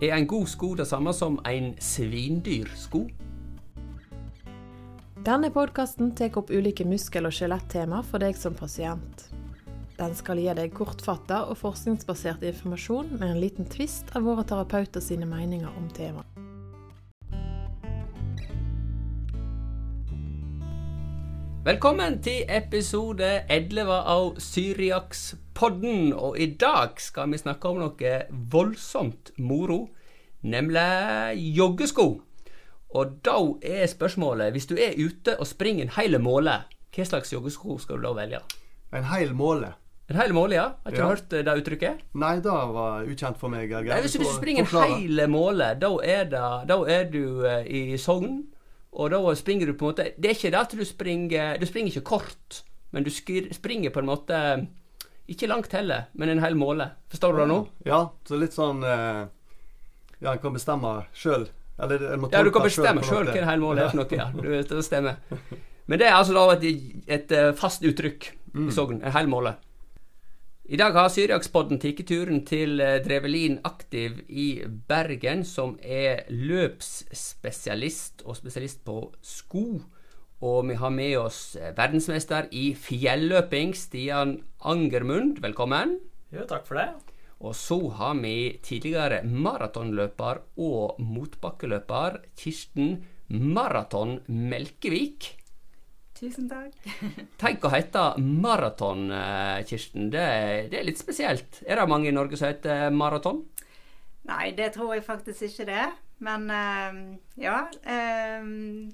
Er en god sko det samme som en svindyr sko? Denne podkasten tar opp ulike muskel- og skjelettema for deg som pasient. Den skal gi deg kortfatta og forskningsbasert informasjon med en liten tvist av våre terapeuter sine meninger om temaet. Velkommen til episode 11 av Syriakspodden. Og i dag skal vi snakke om noe voldsomt moro, nemlig joggesko. Og da er spørsmålet, hvis du er ute og springer en hel måle, hva slags joggesko skal du da velge? En hel måle? En hel måle, ja? Har ikke Ja. hørt eh, det uttrykket? Nei, det var ukjent for meg. Nei, hvis du springer en forklare. hel måle, da er, det, da er du eh, i Sogn. Og da springer du på en måte Det er ikke det at du springer Du springer ikke kort, men du springer på en måte Ikke langt heller, men en hel måle. Forstår du det nå? Ja, så litt sånn eh, Ja, en kan bestemme sjøl. Eller en må Ja, du kan bestemme sjøl hva en hel måle er for noe. Ja, du, det stemmer. Men det er altså da et, et eh, fast uttrykk i Sogn. En hel måle. I dag har Syriakspodden tatt turen til eh, Drevelin Aktiv i Bergen, som er løpsspesialist og spesialist på sko. Og vi har med oss eh, verdensmester i fjelløping, Stian Angermund. Velkommen. Jo, takk for det. Og så har vi tidligere maratonløper og motbakkeløper Kirsten Maraton Melkevik. Tusen takk. Tenk å hete maraton, eh, Kirsten. Det, det er litt spesielt. Er det mange i Norge som heter maraton? Nei, det tror jeg faktisk ikke det. Men eh, ja. eh,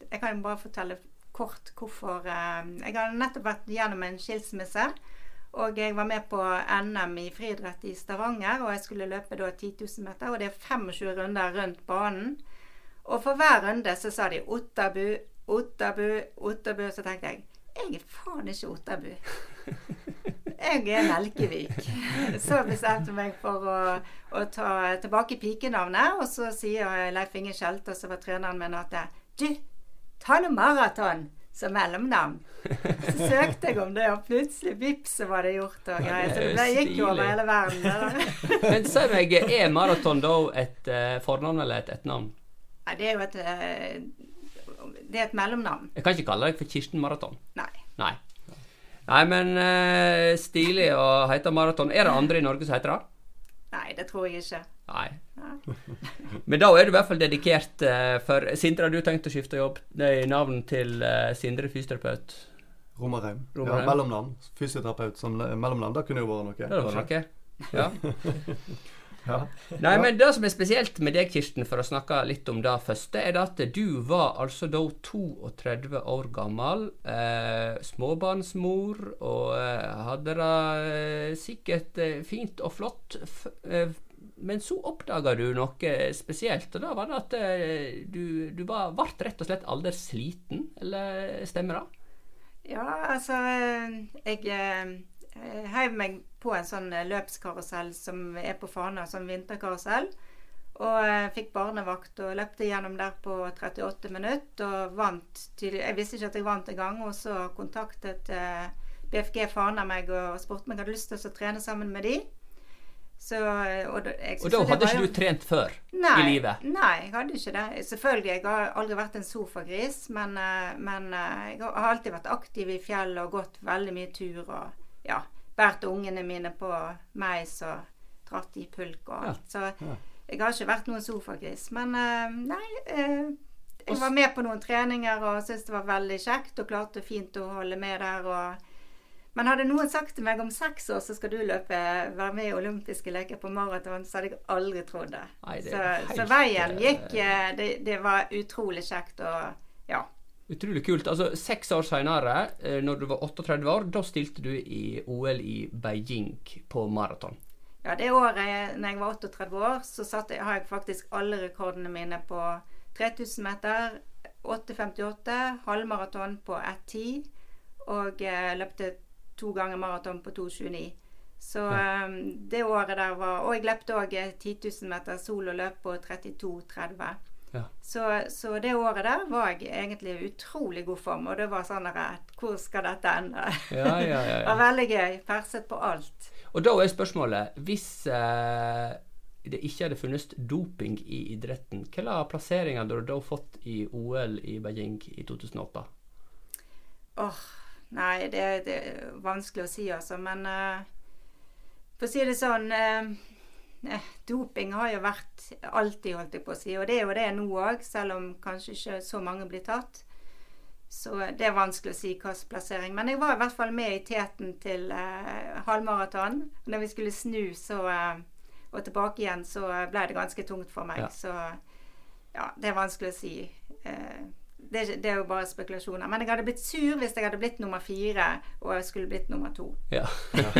jeg kan jo bare fortelle kort hvorfor Jeg har nettopp vært gjennom en skilsmisse. Og jeg var med på NM i friidrett i Stavanger, og jeg skulle løpe da 10 000 meter. Og det er 25 runder rundt banen. Og for hver runde så sa de Ottabu, Ottabu, Ottabu. Så tenkte jeg jeg er faen ikke Ottabu. Jeg er Melkevik. Så bestemte jeg meg for å, å ta tilbake pikenavnet. Og så sier Leif Inge Skjelte, som var treneren min, at du, ta nå maraton som mellomnavn. Så søkte jeg om det, og plutselig, vips, så var det gjort. Og greier. Så det gikk jo over hele verden. Men si meg, er maraton da et uh, fornavn eller et etternavn? Ja, det er jo et uh, Det er et mellomnavn. Jeg kan ikke kalle deg for Kirsten Maraton. Nei. Nei. Nei, men uh, stilig å hete maraton. Er det andre i Norge som heter det? Nei, det tror jeg ikke. Nei. Nei. Men da er du i hvert fall dedikert eh, for Sindre, har du tenkt å skifte jobb? Nei, navn til eh, Sindre fysioterapeut? Romerheim. Ja, mellomnavn. Fysioterapeut som mellomnavn. Det kunne jo vært noe. Det var noe. Ja. Ja. Nei, men det som er spesielt med deg, Kirsten, for å snakke litt om det første, er det at du var altså da 32 år gammel, eh, småbarnsmor, og eh, hadde det eh, sikkert eh, fint og flott. F eh, men så oppdaga du noe spesielt, og da var det at eh, du, du var, ble rett og slett aldri sliten, eller stemmer det? Ja, altså Jeg eh, heiv meg på en sånn eh, løpskarusell som er på Fana, sånn vinterkarusell. Og eh, fikk barnevakt og løpte gjennom der på 38 minutter og vant. Tydelig, jeg visste ikke at jeg vant engang, og så kontaktet eh, BFG Fana meg og spurte om jeg hadde lyst til å trene sammen med de. Så, eh, og, da- Og da hadde ikke jo- du trent før Nei, i livet? Nei, jeg hadde ikke det. Selvfølgelig, jeg har aldri vært en sofagris, men, eh, men eh, jeg har alltid vært aktiv i fjellet og gått veldig mye tur og ja, båret ungene mine på meis og dratt i pulk og alt. Så jeg har ikke vært noen sofagris. Men eh, nei, eh, jeg var med på noen treninger og syntes det var veldig kjekt og klarte fint å holde med der. og men hadde noen sagt til meg om seks år så skal du løpe, være med i olympiske leker på maraton, så hadde jeg aldri trodd det. Nei, det så, helt, så veien eh, gikk det, det var utrolig kjekt og ja. Utrolig kult. Altså, Seks år seinere, når du var 38 år, da stilte du i OL i Beijing på maraton. Ja, det året når jeg var 38 år, så satte har jeg faktisk alle rekordene mine på 3000 meter, 8,58, halvmaraton på 1,10 og eh, løpte to ganger maraton på 2,29. Så eh, det året der var Og jeg løpte òg 10 000 meter sololøp på 32,30. Ja. Så, så det året der var jeg egentlig i utrolig god form. Og det var sånn der, Hvor skal dette ende? Ja, ja, ja, Det var veldig gøy. Perset på alt. Og da er spørsmålet Hvis eh, det ikke hadde funnes doping i idretten, hvilke plasseringer hadde du da fått i OL i Beijing i 2008? Åh, nei, det, det er vanskelig å si, altså. Men eh, for å si det sånn eh, Doping har jo vært alltid, holdt jeg på å si. Og det er jo det nå òg, selv om kanskje ikke så mange blir tatt. Så det er vanskelig å si hvilken plassering. Men jeg var i hvert fall med i teten til eh, halvmaraton. Når vi skulle snu så, eh, og tilbake igjen, så ble det ganske tungt for meg. Ja. Så ja, det er vanskelig å si. Eh, det, det er jo bare spekulasjoner. Men jeg hadde blitt sur hvis jeg hadde blitt nummer fire og jeg skulle blitt nummer to. Ja. Ja,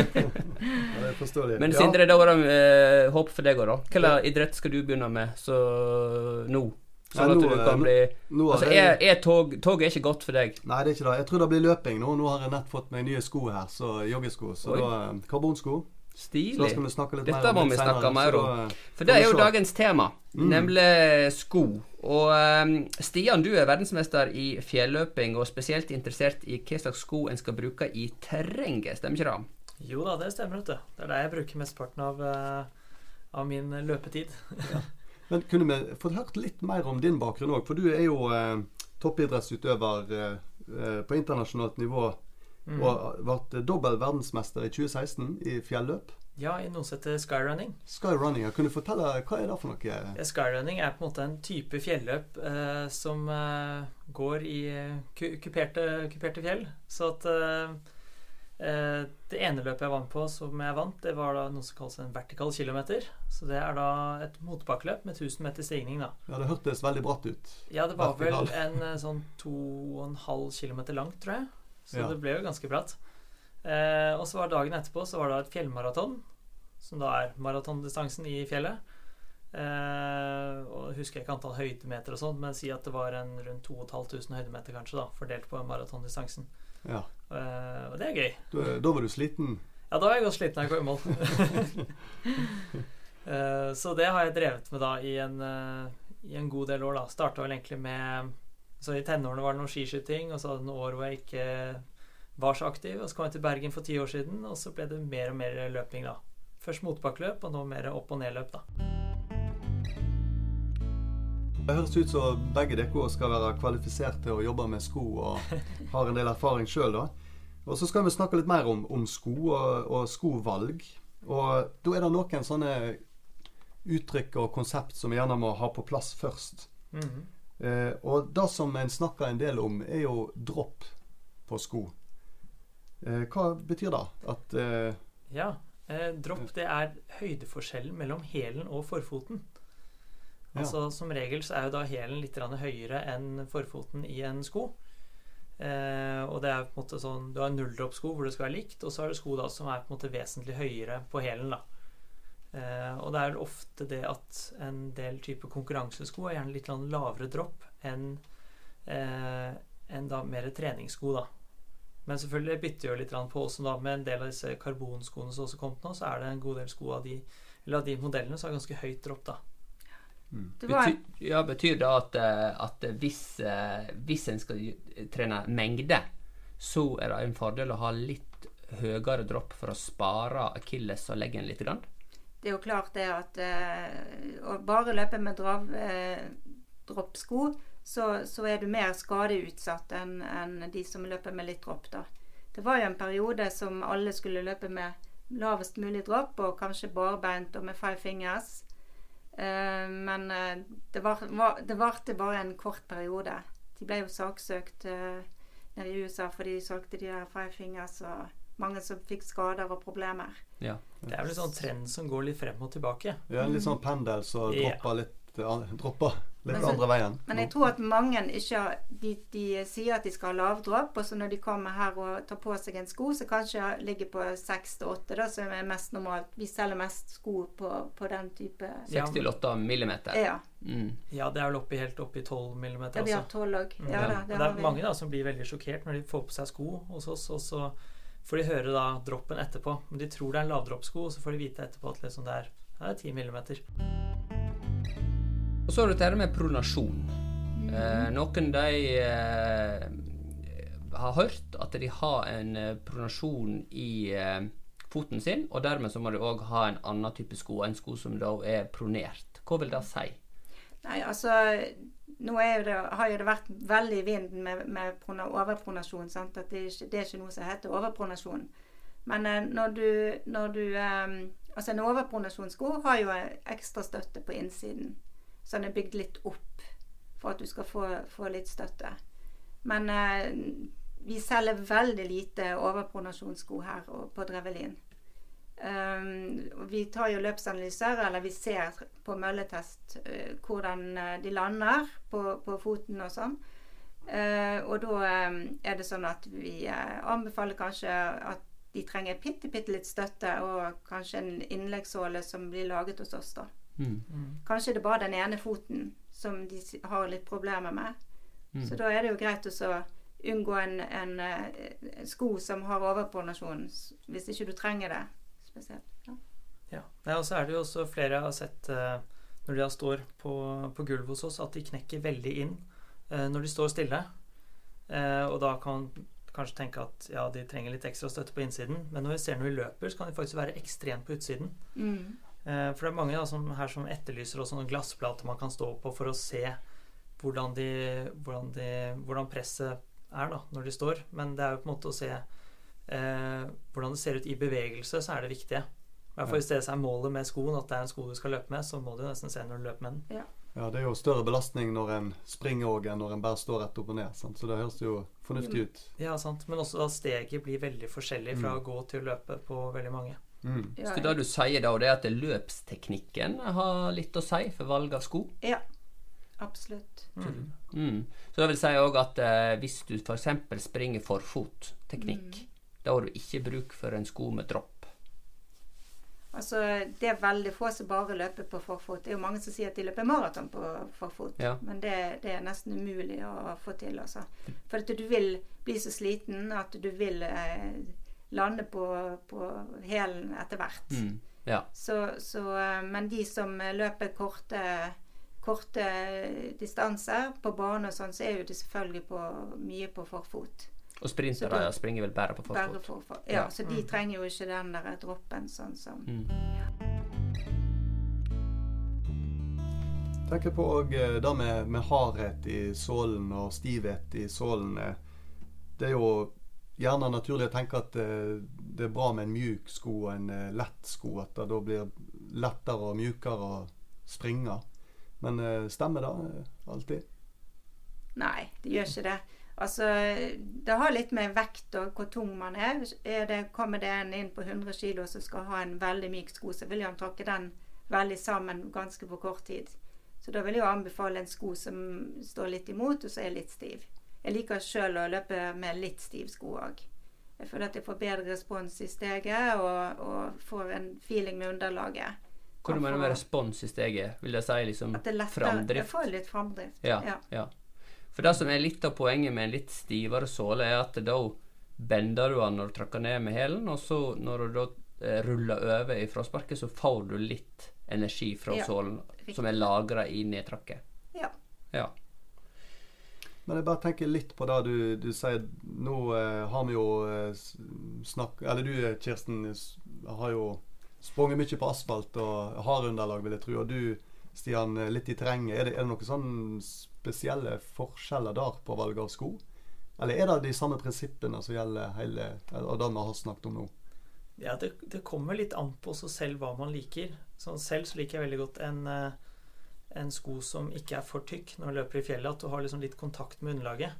det forstår Sindre, Men Ja. Da var det eh, håp for deg òg, da. Hvilken idrett skal du begynne med så nå? Sånn at du kan eh, bli Altså, er, er tog Tog er ikke godt for deg. Nei, det er ikke det. Jeg tror det blir løping nå. Nå har jeg nett fått meg nye sko her, så joggesko. Så Oi. da eh, Karbonsko. Så da Stilig. skal vi litt Dette må vi snakke mer om. eh, For det er jo dagens tema, Mm. nemlig sko. Og um, Stian, du er verdensmester i fjelløping, og spesielt interessert i hva slags sko en skal bruke i terrenget, stemmer ikke det? Jo da, det stemmer, vet. Det er der jeg bruker mesteparten av, eh, av min løpetid. Men kunne vi fått hørt litt mer om din bakgrunn òg? For du er jo eh, toppidrettsutøver eh, eh, på internasjonalt nivå. Mm. Og ble dobbel verdensmester i 2016 i fjelløp. Ja, i noe som heter skyrunning. Skyrunning. Kunne du fortelle hva er det for noe? Ja, Skyrunning er på en måte en type fjelløp eh, som eh, går i eh, ku kuperte, kuperte fjell. Så at eh, eh, Det ene løpet jeg vant på som jeg vant, det var da noe som kalles en vertikal kilometer. Så det er da et motbakkeløp med 1000 meter stigning, da. Ja, Det hørtes veldig bratt ut. Ja, det var vel en eh, sånn 2,5 km langt, tror jeg. Så Ja. det ble jo ganske bratt. Eh, og så var dagen etterpå så var det et fjellmaraton, som da er maratondistansen i fjellet. Eh, og jeg husker ikke antall høydemeter og sånt, men si at det var en rundt 2500 høydemeter kanskje, da, fordelt på maratondistansen. Ja. Eh, og det er gøy. Da, da var du sliten. Ja, da var jeg godt sliten da jeg kom i mål. Eh, så det har jeg drevet med da i en, eh, i en god del år. da Starta vel egentlig med Så i tenårene var det noe skiskyting, og så hadde det noen år hvor jeg ikke var så aktiv. Og så kom jeg til Bergen for ti år siden, og så ble det mer og mer løping, da. Først motbakkeløp, og nå mer opp- og nedløp, da. Det høres ut som begge dere skal være kvalifisert til å jobbe med sko og har en del erfaring sjøl, da. Og så skal vi snakke litt mer om, om sko og, og skovalg. Og da er det noen sånne uttrykk og konsept som vi gjerne må ha på plass først. Mhm. Eh, og det som en snakker en del om, er jo dropp på sko. Eh, hva betyr det? At eh, Ja. Eh, dropp, det er høydeforskjellen mellom hælen og forfoten. Ja. Altså Som regel så er jo da hælen litt høyere enn forfoten i en sko. Eh, og det er på en måte sånn Du har nulldroppsko hvor det skal være likt, og så har du sko da som er på en måte vesentlig høyere på hælen. da eh, Og det er ofte det at en del type konkurransesko er gjerne litt lavere dropp enn eh, en da mer treningssko. da men selvfølgelig det bytter jo litt på også da med en del av disse karbonskoene som også kom nå, så er det en god del sko av de, eller av de modellene som har ganske høyt dropp, da. Var Betyr, ja, betyr det at, eh, at hvis, hvis en skal trene mengde, så er det en fordel å ha litt høyere dropp for å spare akilles og leggen litt? Grann? Det er jo klart det at eh, å bare løpe med drav, eh, droppsko, så, så er du mer skadeutsatt enn en de som løper med litt dropp. da. Det var jo en periode som alle skulle løpe med lavest mulig dropp, og kanskje barbeint og med five fingers. Eh, men eh, det var, var, bare en kort periode. De ble jo saksøkt eh, nede i USA fordi de solgte de her five fingers, og mange som fikk skader og problemer. Ja. Det er vel en sånn trend som går litt frem og tilbake. ja, litt sånn pendel som så dropper litt, dropper litt Men så- andre veien? Men jeg tror at mange ikke har- de, de sier at de skal ha lavdropp, og så når de kommer her og tar på seg en sko, så kanskje ligger på seks til åtte, da, som er mest normalt. Vi selger mest sko på, på den type Seks til åtte millimeter. Ja. Mm. Ja, det er vel oppi helt oppi 12 millimeter ja vi har også. tolv òg. Mm. Ja, da, det, det det har er vi. mange da som blir veldig sjokkert når de får på seg sko hos oss, og så får de høre da droppen etterpå. Men de tror det er en lavdroppsko, og så får de vite etterpå at liksom det er, det er 10 millimeter. Og så har du dette med pronasjon. Eh, noen de eh, har hørt at de har en eh, pronasjon i eh, foten sin, og dermed så må de òg ha en annen type sko, en sko som da er pronert. Hva vil det si? Nei, altså Nå jo det, har jo det vært veldig i vinden med, med overpronasjon. Sant? At det, det er ikke noe som heter overpronasjon. Men eh, når du, når du eh, Altså en overpronasjonssko har jo ekstra støtte på innsiden. Så den er bygd litt opp for at du skal få, få litt støtte. Men eh, vi selger veldig lite overpronasjonssko her på Drevelin. Um, vi tar jo løpsanalyser, eller vi ser på mølletest uh, hvordan eh, de lander på, på foten og sånn. Uh, og da um, er det sånn at vi uh, anbefaler kanskje at de trenger bitte, bitte litt støtte, og kanskje en innleggssåle som blir laget hos oss, da. Mm. Kanskje det er bare den ene foten som de har litt problemer med. Mm. Så da er det jo greit å så unngå en, en, en, sko som har overpronasjon, hvis ikke du trenger det spesielt. Ja. Ja. Og så er det jo også flere jeg har sett eh, når de står på, på gulvet hos oss, at de knekker veldig inn eh, når de står stille. Eh, og da kan man kanskje tenke at ja, de trenger litt ekstra støtte på innsiden. Men når vi ser når vi løper, så kan de faktisk være ekstremt på utsiden. Mm. For det er mange da, som, her som etterlyser også noen glassplater man kan stå på for å se hvordan, de, hvordan, de, hvordan presset er da, når de står. Men det er jo på en måte å se eh, hvordan det ser ut i bevegelse, så er det viktige. I hvert fall Hvis det er målet med skoen, at det er en sko du skal løpe med, så må du nesten se når du løper med den. Ja, det er jo større belastning når en springer òg, enn når en bare står rett opp og ned. Sant? Så det høres jo fornuftig ut. Ja, sant. Men også da steget blir veldig forskjellig fra Mm. å gå til å løpe på veldig mange. Mm. Ja, Så det du sier da, det er at løpsteknikken har litt å si for valg av sko? ja, absolutt. Mm. Mm. Så det vil si òg at eh, hvis du f.eks. springer forfotteknikk, da har du ikke bruk for en sko med dropp. Altså, det er veldig få som bare løper på forfot. Det er jo mange som sier at de løper maraton på forfot, Ja. men det, det er nesten umulig å få til. Også. For at du vil bli så sliten at du vil eh, lande på, på hælen etter hvert. Mm. Ja. Så, så, eh, men de som løper korte, korte distanser på bane og sånn, så er jo det selvfølgelig på, mye på forfot. Og sprintere Så springer vel bare på Bare forfot. forfot. Ja, Ja. så de Mm. trenger jo ikke den der droppen sånn som Mm. tenker på òg det med, med hardhet i sålen og stivhet i sålen. eh, Det er jo gjerne naturlig å tenke at det, det er bra med en mjuk sko og en eh, lett sko. At det da blir lettere og mjukere å springe. Men eh, stemmer det eh, alltid? Nei, det gjør ikke det. Altså, Det har litt med vekt og hvor tung man er. er det, kommer det en inn på 100 kg som skal ha en veldig myk sko, så vil han tråkke den veldig sammen ganske på kort tid. Så da vil jeg jo anbefale en sko som står litt imot, og så er litt stiv. Jeg liker sjøl å løpe med litt stiv sko òg. Jeg føler at jeg får bedre respons i steget og, og får en feeling med underlaget. Hva du mener med respons i steget? Vil det si liksom At det er lettere. Jeg framdrift? får litt framdrift. Ja, Ja. ja. For det som er litt av poenget med en litt stivere såle, er at da bender du den når du tråkker ned med hælen, og så når du da eh, ruller over i frasparket, så får du litt energi fra Ja, sålen riktig. som er lagra i nedtrakket. Ja. Ja. Men jeg bare tenker litt på det du, du sier. Nå eh, har vi jo eh, snakk... Eller du, eh, Kirsten, har jo sprunget mye på asfalt og hardunderlag, vil jeg tro. Og du, Stian, eh, litt i terrenget. Er det, er det noe sånn spesielle forskjeller der på valg av sko? Eller er det de samme prinsippene som gjelder hele Og det vi har snakket om nå? Ja, det, det kommer litt an på seg selv hva man liker. Sånn selv så liker jeg veldig godt en, eh, en sko som ikke er for tykk når du løper i fjellet. At du har liksom litt kontakt med underlaget.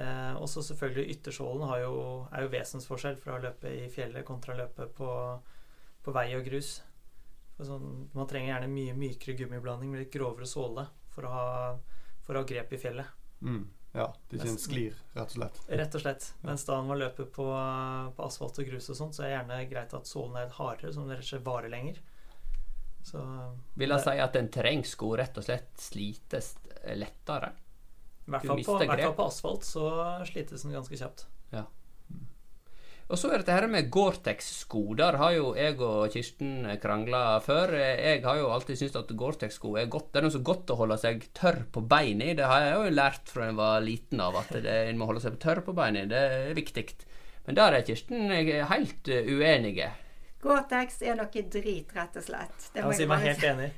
Eh, og så selvfølgelig yttersålen jo, er jo vesensforskjell fra å løpe i fjellet kontra å løpe på, på vei og grus. Sånn, man trenger gjerne mye mykere gummiblanding med litt grovere såle for å ha, for å ha grep i fjellet. Mm. Ja, det er ikke en sklir, rett og slett. Rett og slett. Mens da man løper på, på asfalt og grus og sånt, så er det gjerne greit at sålen er hardere, så den rett og slett varer lenger. Så Vil jeg si at en terrengsko rett og slett slites lettere? I hvert fall på, asfalt så slites den ganske kjapt. Og så er det dette her med Gore-Tex-sko. Der har jo jeg og Kirsten krangla før. Jeg har jo alltid syntes at Gore-Tex-sko er godt. Det er noe så godt å holde seg tørr på beina i. Det har jeg jo lært fra jeg var liten av, at det, en må holde seg tørr på beina. Det er viktig. Men der er Kirsten helt uenige. Gore-Tex er noe drit, rett og slett. Det må jeg si meg helt enig.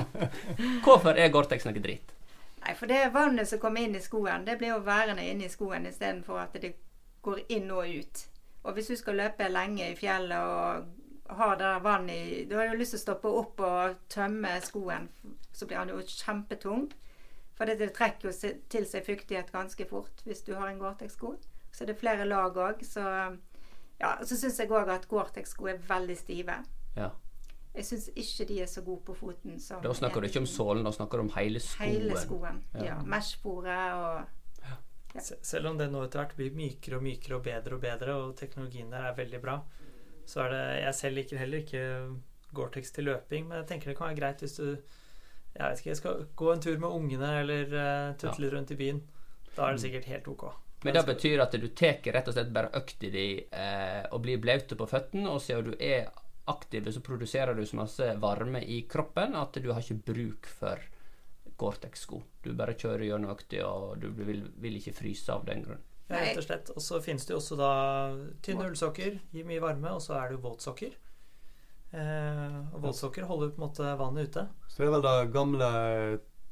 Hvorfor er Gore-Tex noe drit? Nei, for det vannet som kommer inn i skoen, det blir jo værende inne i skoen istedenfor at det går inn og ut. Og hvis du skal løpe lenge i fjellet og har det vann i Du har jo lyst til å stoppe opp og tømme skoen, så blir den jo kjempetung. For det, det trekker jo til seg fuktighet ganske fort hvis du har en Gore-Tex-sko. Så er flere lag òg, så Ja, så syns jeg òg at Gore-Tex-sko er veldig stive. Ja. Jeg syns ikke de er så gode på foten som Da snakker du ikke om sålen, da snakker du om hele skoen. Hele skoen. Ja. Ja. Mesh-sporet og Selv om det nå etter hvert blir mykere og mykere og bedre og bedre, og teknologien der er veldig bra, så er det Jeg selv liker heller ikke Gore-Tex til løping, men jeg tenker det kan være greit hvis du jeg vet ikke, jeg skal gå en tur med ungene eller uh, tutle litt rundt i byen. Da er det sikkert helt ok. Men det betyr at du tar rett og slett bare økta di eh, og blir blaute på føttene, og siden du er aktiv, så produserer du så masse varme i kroppen at du har ikke bruk for Gore-Tex-sko. Du bare kjører gjennom økta, og du vil, vil ikke fryse av den grunn. Ja, rett og slett. Og så finnes det jo også da tynne ullsokker, gir mye varme, og så er det jo våtsokker. Eh, og våtsokker holder på en måte vannet ute. Så det er vel det gamle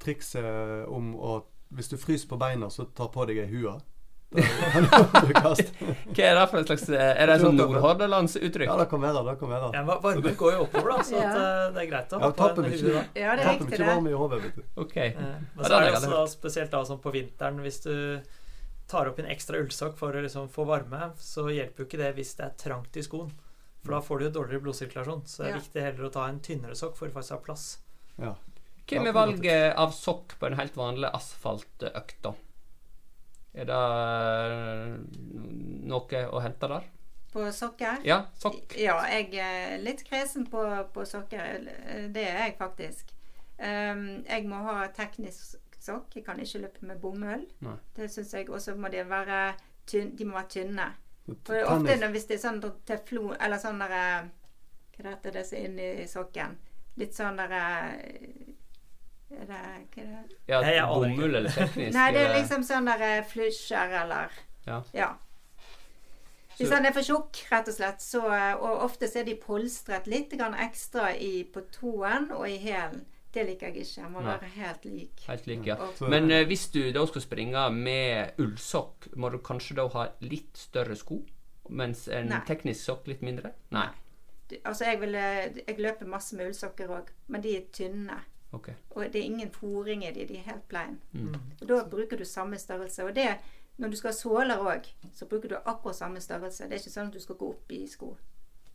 trikset om å Hvis du fryser på beina, så ta på deg ei hue. Det. Hva er det for en slags eh, Er det sånn nordhordalandsuttrykk? Ja, det kan være. Det kan være. Ja, Varme varmen går jo oppover, da, så at, Ja. eh, det er greit å Ja, på en hue da. Ja, det er riktig, mye det. varme i hodet, vet du. Okay. Eh, Men så er det også da spesielt da sånn på vinteren hvis du tar opp en ekstra ullsokk for å liksom få varme, så hjelper jo ikke det hvis det er trangt i skoen. For da får du jo dårligere blodsirkulasjon. Så det er viktig heller å ta en tynnere sokk for å faktisk ha plass. Ja. Hva med valget av sokk på en helt vanlig asfaltøkt, da? Er det eh, noe å hente der? På sokker? Ja, sokk. Ja, jeg er litt kresen på, på sokker. Det er jeg faktisk. Um, jeg må ha teknisk sokk. Jeg kan ikke løpe med bomull. Nei. Det syns jeg. Og så må de være tynne. de må være tynne. For Tennis- ofte når, hvis det er sånn teflon Eller sånn derre Hva heter det som er inni sokken? Litt sånn derre Er det Hva er det? Ja, Nei, jeg aner ikke. bomull eller teknisk? Nei, det er liksom sånn der flusher eller Ja. Hvis han den er for tjukk, rett og slett, så Og ofte så er de polstret litt grann ekstra i, på tåen og i hælen. Det liker jeg ikke. jeg må Nei. være helt lik. Helt lik, ja. Og, Men eh, hvis du da skal springe med ullsokk, må du kanskje da ha litt større sko? Mens en Nei. teknisk sokk litt mindre? Nei. du- altså, jeg, vil, eh, jeg løper masse med ullsokker òg, men de er tynne. Ok. Og det er ingen fòring i de, de er helt plain. Mm. Og da bruker du samme størrelse. Og det, når du skal ha såler òg, så bruker du akkurat samme størrelse. Det er ikke sånn at du skal gå opp i sko.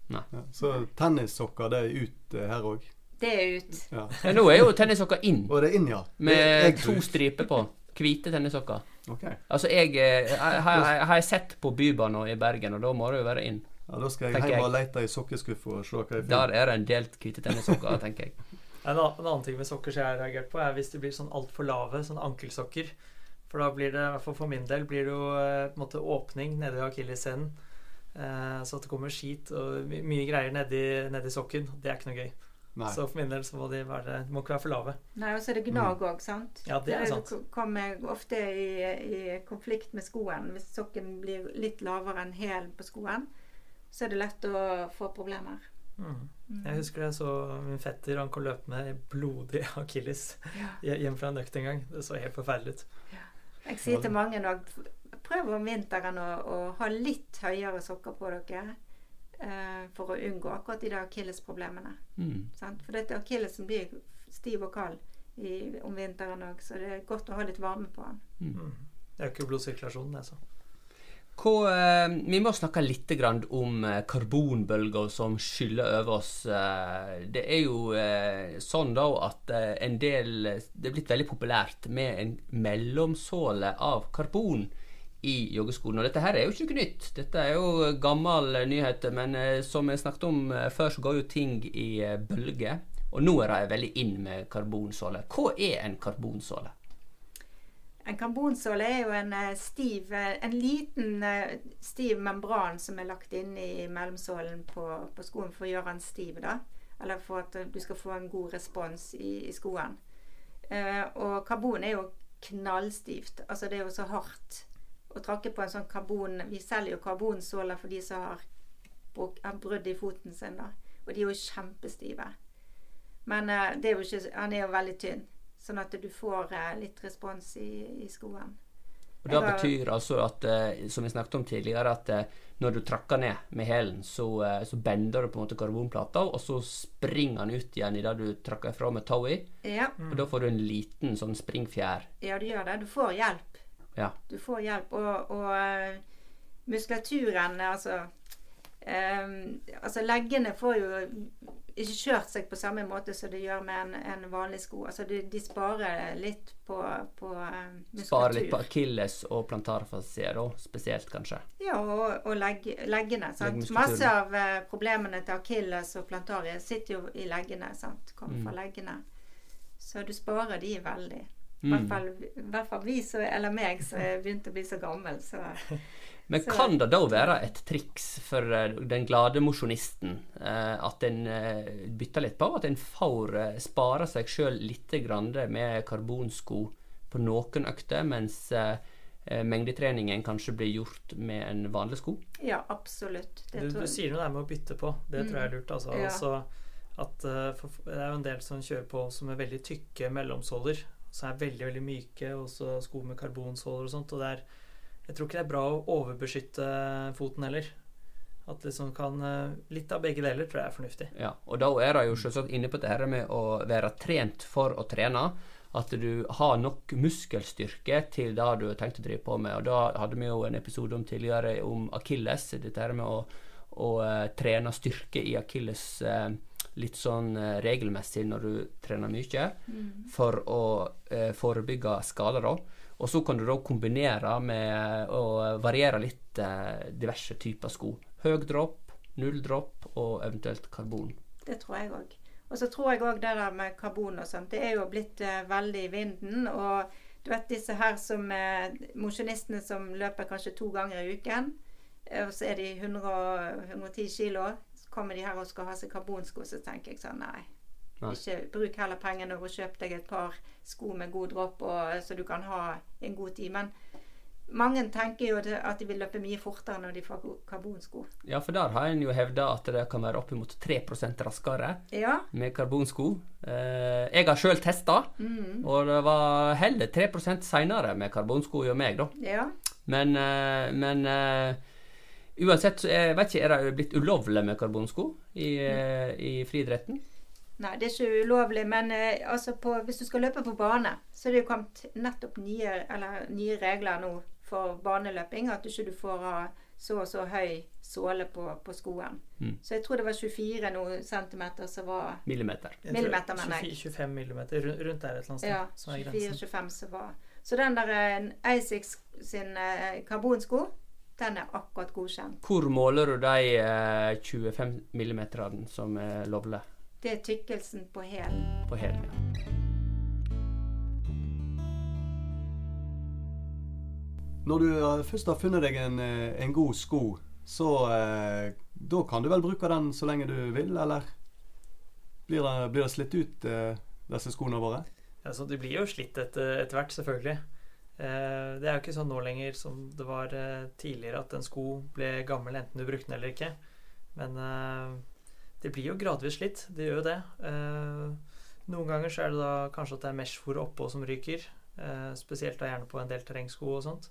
Ja. Så tennissokker, det er ut eh, her òg. Det er ut. Ja. Ja, nå er jo tennissokker inn, Og det er inn, ja. Med to striper på. Hvite tennissokker. Okay. Altså, jeg eh, har, sett på Bybanen i Bergen, og da må det jo være inn. Ja, da skal jeg hjem og lete i sokkeskuffa og se hva jeg Der er det en del hvite tennissokker, tenker jeg. En annen, en annen ting med sokker som jeg har reagert på, er hvis de blir sånn altfor lave, sånn ankelsokker. For da blir det, i hvert fall for min del, blir det jo eh, på en måte åpning nedi akilleshælen. Eh, så at det kommer skit og mye greier nedi, nedi sokken. Det er ikke noe gøy. Nei. Så for min del så må de være, de må ikke være for lave. Nei, og så er det gnag òg, sant? Ja, det er sant. kommer ofte i, i konflikt med skoen. Hvis sokken blir litt lavere enn hælen på skoen, så er det lett å få problemer. Mm. Jeg husker jeg så min fetter han kom løpe med blodig akilles Ja. hjem fra en økt en gang. Det så helt forferdelig ut. Jeg sier til mange nå prøv om vinteren å, å ha litt høyere sokker på dere. Uh, for å unngå akkurat de akillesproblemene. Mm. For dette akillesen blir stiv og kald i, om vinteren òg, så det er godt å ha litt varme på den. Mm. Det øker blodsirkulasjonen, det, så. Hva, eh, vi må snakke litt om eh, karbonbølger som skyller over oss. Eh, det er jo sånn da at en del Det er blitt veldig populært med en mellomsåle av karbon i joggeskolen. Og dette her er jo ikke noe nytt. Dette er jo gammel nyhet, men som jeg snakket om før, så går jo ting i bølger. Og nå er de veldig inn med karbonsåle. Hva er en karbonsåle? En karbonsåle er jo en eh, stiv eh, En liten eh, stiv membran som er lagt inn i mellomsålen på, på skoen for å gjøre den stiv, da. Eller for at du skal få en god respons i, i skoen. Eh, og karbon er jo knallstivt. Altså det er jo så hardt. å trakke på en sånn karbon Vi selger jo karbonsåler for de som har, har brudd i foten sin. da. Og de er jo kjempestive. Men eh, det er jo ikke, han er jo veldig tynn. Sånn at du får eh, litt respons i, i skoen. Og Det betyr altså at, eh, som vi snakket om tidligere, at eh, når du trakker ned med hælen, så, så bender du på en måte karbonplata, og så springer den ut igjen i det du trakker fra med tau i. Ja, Og da får du en liten sånn springfjær. ja, du gjør det. Du får hjelp. Ja. Du får hjelp. Og, og muskulaturen Altså um, Altså leggene får jo ikke kjørt seg på samme måte som det gjør med en, en vanlig sko. Altså de, de sparer litt på, på eh, muskulatur. Sparer litt på akilles og plantarfasier, da, spesielt kanskje. Ja, og, og legg, leggene. Masse av eh, problemene til akilles og plantarie sitter jo i leggene. Sant? Kommer Mm. fra leggene. Så du sparer de veldig. I hvert Mm. fall, fall vi, så, eller meg, som er begynt å bli så gammel. Så Men Så- kan det da være et triks for eh, den glade mosjonisten eh, at en eh, bytter litt på? At en får spare seg sjøl litt med karbonsko på noen økter, mens mengdetreningen kanskje blir gjort med en vanlig sko? ja, absolutt. Det Du, du sier noe der med å bytte på. Det tror jeg er lurt. Altså, Ja. altså at, for, det er jo en del som kjører på som er veldig tykke mellomsåler. Som er veldig veldig myke, og så sko med karbonsåler og sånt. Og det er, jeg tror ikke det er bra å overbeskytte foten heller. At liksom kan eh, Litt av begge deler tror jeg er fornuftig. Ja, og da er det jo selvsagt inne på dette med å være trent for å trene. At du har nok muskelstyrke til det du har tenkt å drive på med. Og da hadde vi jo en episode om tidligere om akilles. Dette her med å, å eh, trene styrke i akilles eh, litt sånn regelmessig når du trener mye, for å forebygge skader. da. Og så kan du da kombinere med å variere litt eh, diverse typer sko. Høg dropp, null dropp og eventuelt karbon. Det tror jeg òg. Og så tror jeg òg det der med karbon og sånt. Det er jo blitt eh, veldig i vinden. Og du vet disse her som eh, mosjonistene som løper kanskje to ganger i uken. eh, Og så er de 100, 110 kilo. Så kommer de her og skal ha seg karbonsko, så tenker jeg sånn nei. Nei. Ikke bruk heller pengene og kjøp deg et par sko med god dropp, og, så du kan ha en god tid. Men mange tenker jo at de vil løpe mye fortere når de får karbonsko. Ja, for der har en jo hevda at det kan være oppimot 3 raskere Ja. med karbonsko. Eh, jeg har sjøl testa, Mm, og det var heller 3% seinere med karbonsko hos meg, da. ja. Men, eh, men eh, uansett, så jeg vet ikke, er det blitt ulovlig med karbonsko i, mm. i friidretten? Nei, det er ikke ulovlig, men eh, altså på, hvis du skal løpe på bane, så er det jo kommet nettopp nye, eller, nye regler nå for baneløping. At du ikke får ha så og så høy såle på, på skoen. Mm. Så jeg tror det var 24 noe centimeter som var Millimeter. Jeg Millimeter, mener jeg. 24, 25 millimeter, rundt, der et eller annet sted. ja, som er grensen. 24-25 som var. Så den der eh, sin eh, karbonsko, den er akkurat godkjent. Hvor måler du de eh, 25 millimeterne som er lovlig Det er tykkelsen på hælen. på hælen? Ja. Når du eh, først har funnet deg en, eh, en god sko, så eh, da kan du vel bruke den så lenge du vil, eller? Blir det, blir det slitt ut, eh, disse skoene våre? Ja, så De blir jo slitt etter, etter hvert, selvfølgelig. Eh, det er jo ikke sånn nå lenger som det var eh, tidligere, at en sko ble gammel enten du brukte den eller ikke. Men eh, det blir jo gradvis slitt. Det gjør jo det. Eh, noen ganger så er det da kanskje at det er meshfòret oppå som ryker. Eh, spesielt da gjerne på en del terrengsko og sånt.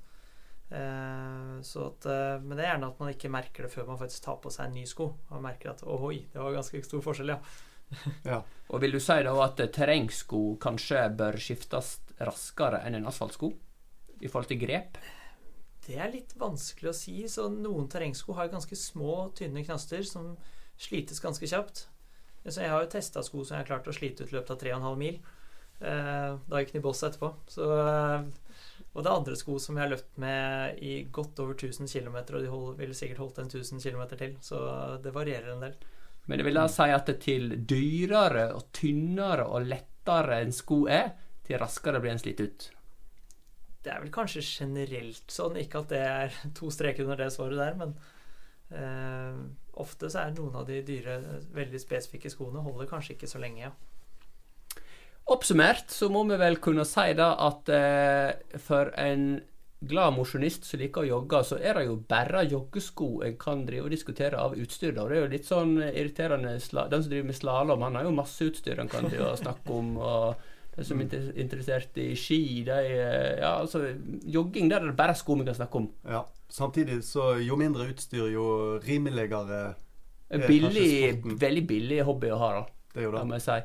Eh, så at, eh, men det er gjerne at man ikke merker det før man faktisk tar på seg en ny sko. Man merker at ohoi, det var ganske stor forskjell, ja. Ja. Og vil du si da at terrengsko kanskje bør skiftes raskere enn en asfaltsko? I forhold til grep? Det er litt vanskelig å si. Så noen terrengsko har ganske små, tynne knaster som slites ganske kjapt. Så jeg har jo testa sko som jeg har klart å slite ut i løpet av 3,5 mil. Eh, da gikk den i boss etterpå. Så, eh, og det er andre sko som jeg har løpt med i godt over 1000 km, og de hold, ville sikkert holdt en 1000 km til. Så det varierer en del. Men det vil da si at det til dyrere og tynnere og lettere en sko er, til raskere blir en slitt ut. Det er vel kanskje generelt sånn, ikke at det er to streker under det svaret der, men eh, ofte så er noen av de dyre, veldig spesifikke skoene holder kanskje ikke så lenge. Oppsummert så må vi vel kunne si da at eh, for en glad mosjonist som liker å jogge, så er det jo bare joggesko en kan drive og diskutere av utstyr. da. Det er jo litt sånn irriterende Den som driver med slalåm, han har jo masse utstyr han kan drive snakke om. og de som er interessert i ski, de Ja, altså Jogging, der er det bare sko vi kan snakke om. Ja. Samtidig så jo mindre utstyr, jo rimeligere er billig, veldig billig hobby å ha, da. Det er jo det. si.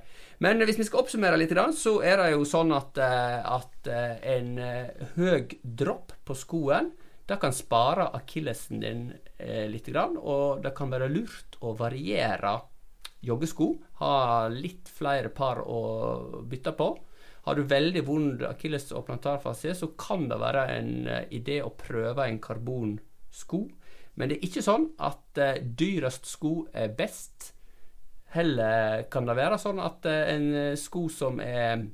Men hvis vi skal oppsummere litt, så er det jo sånn at, eh, at eh, en eh, høy dropp på skoen det kan spare akillesen din eh, litt, grann, og det kan være lurt å variere joggesko. Ha litt flere par å bytte på. Har du veldig vond akilles- og plantarfascie, så kan det være en eh, idé å prøve en karbonsko. Men det er ikke sånn at eh, dyrest sko er best. Heller kan det være sånn at eh, en sko som er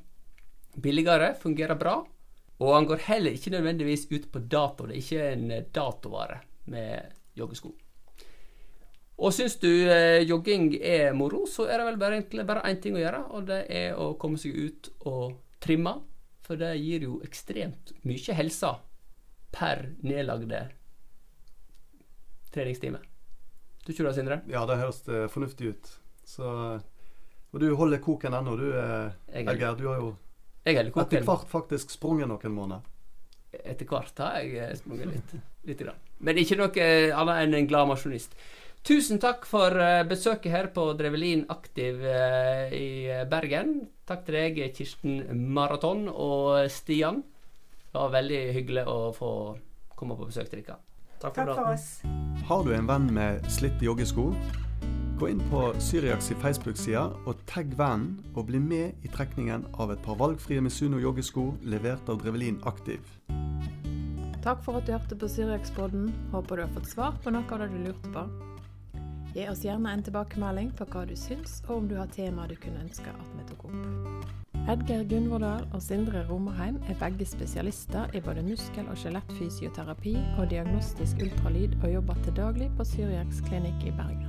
billigere, fungerer bra. Og han går heller ikke nødvendigvis ut på dato. Det er ikke en datovare med joggesko. Og syns du eh, jogging er moro, så er det vel bare egentlig bare én ting å gjøre, og det er å komme seg ut og trimme. For det gir jo ekstremt mye helse per nedlagde treningstime. Du tror det, Sindre? Ja, det høres eh, fornuftig ut. Så Og du holder koken ennå, du eh, er- Elgeir. Du har jo etter hvert faktisk sprunget noen måneder. Etter hvert har jeg eh, sprunget litt. litt grann. Men ikke noe annet enn en glad masjonist. Tusen takk for eh, besøket her på Drevelin Aktiv eh, i Bergen. Takk til deg, Kirsten Maraton og Stian. Det var veldig hyggelig å få komme på besøk til dere. Takk for Takk for oss. Har du en venn med slitte joggesko? Gå inn på Syriaks Facebook-side og tagg vennen, og bli med i trekningen av et par valgfrie Misuno joggesko levert av Drevelin Aktiv. Takk for at du hørte på Syriakspodden. Håper du har fått svar på noe av det du lurte på. Gi oss gjerne en tilbakemelding på hva du syns, og om du har temaer du kunne ønske at vi tok opp. Edgar Gunvordal og Sindre Romerheim er begge spesialister i både muskel- og skjelettfysioterapi og diagnostisk ultralyd, og jobber til daglig på Syriaks klinikk i Bergen.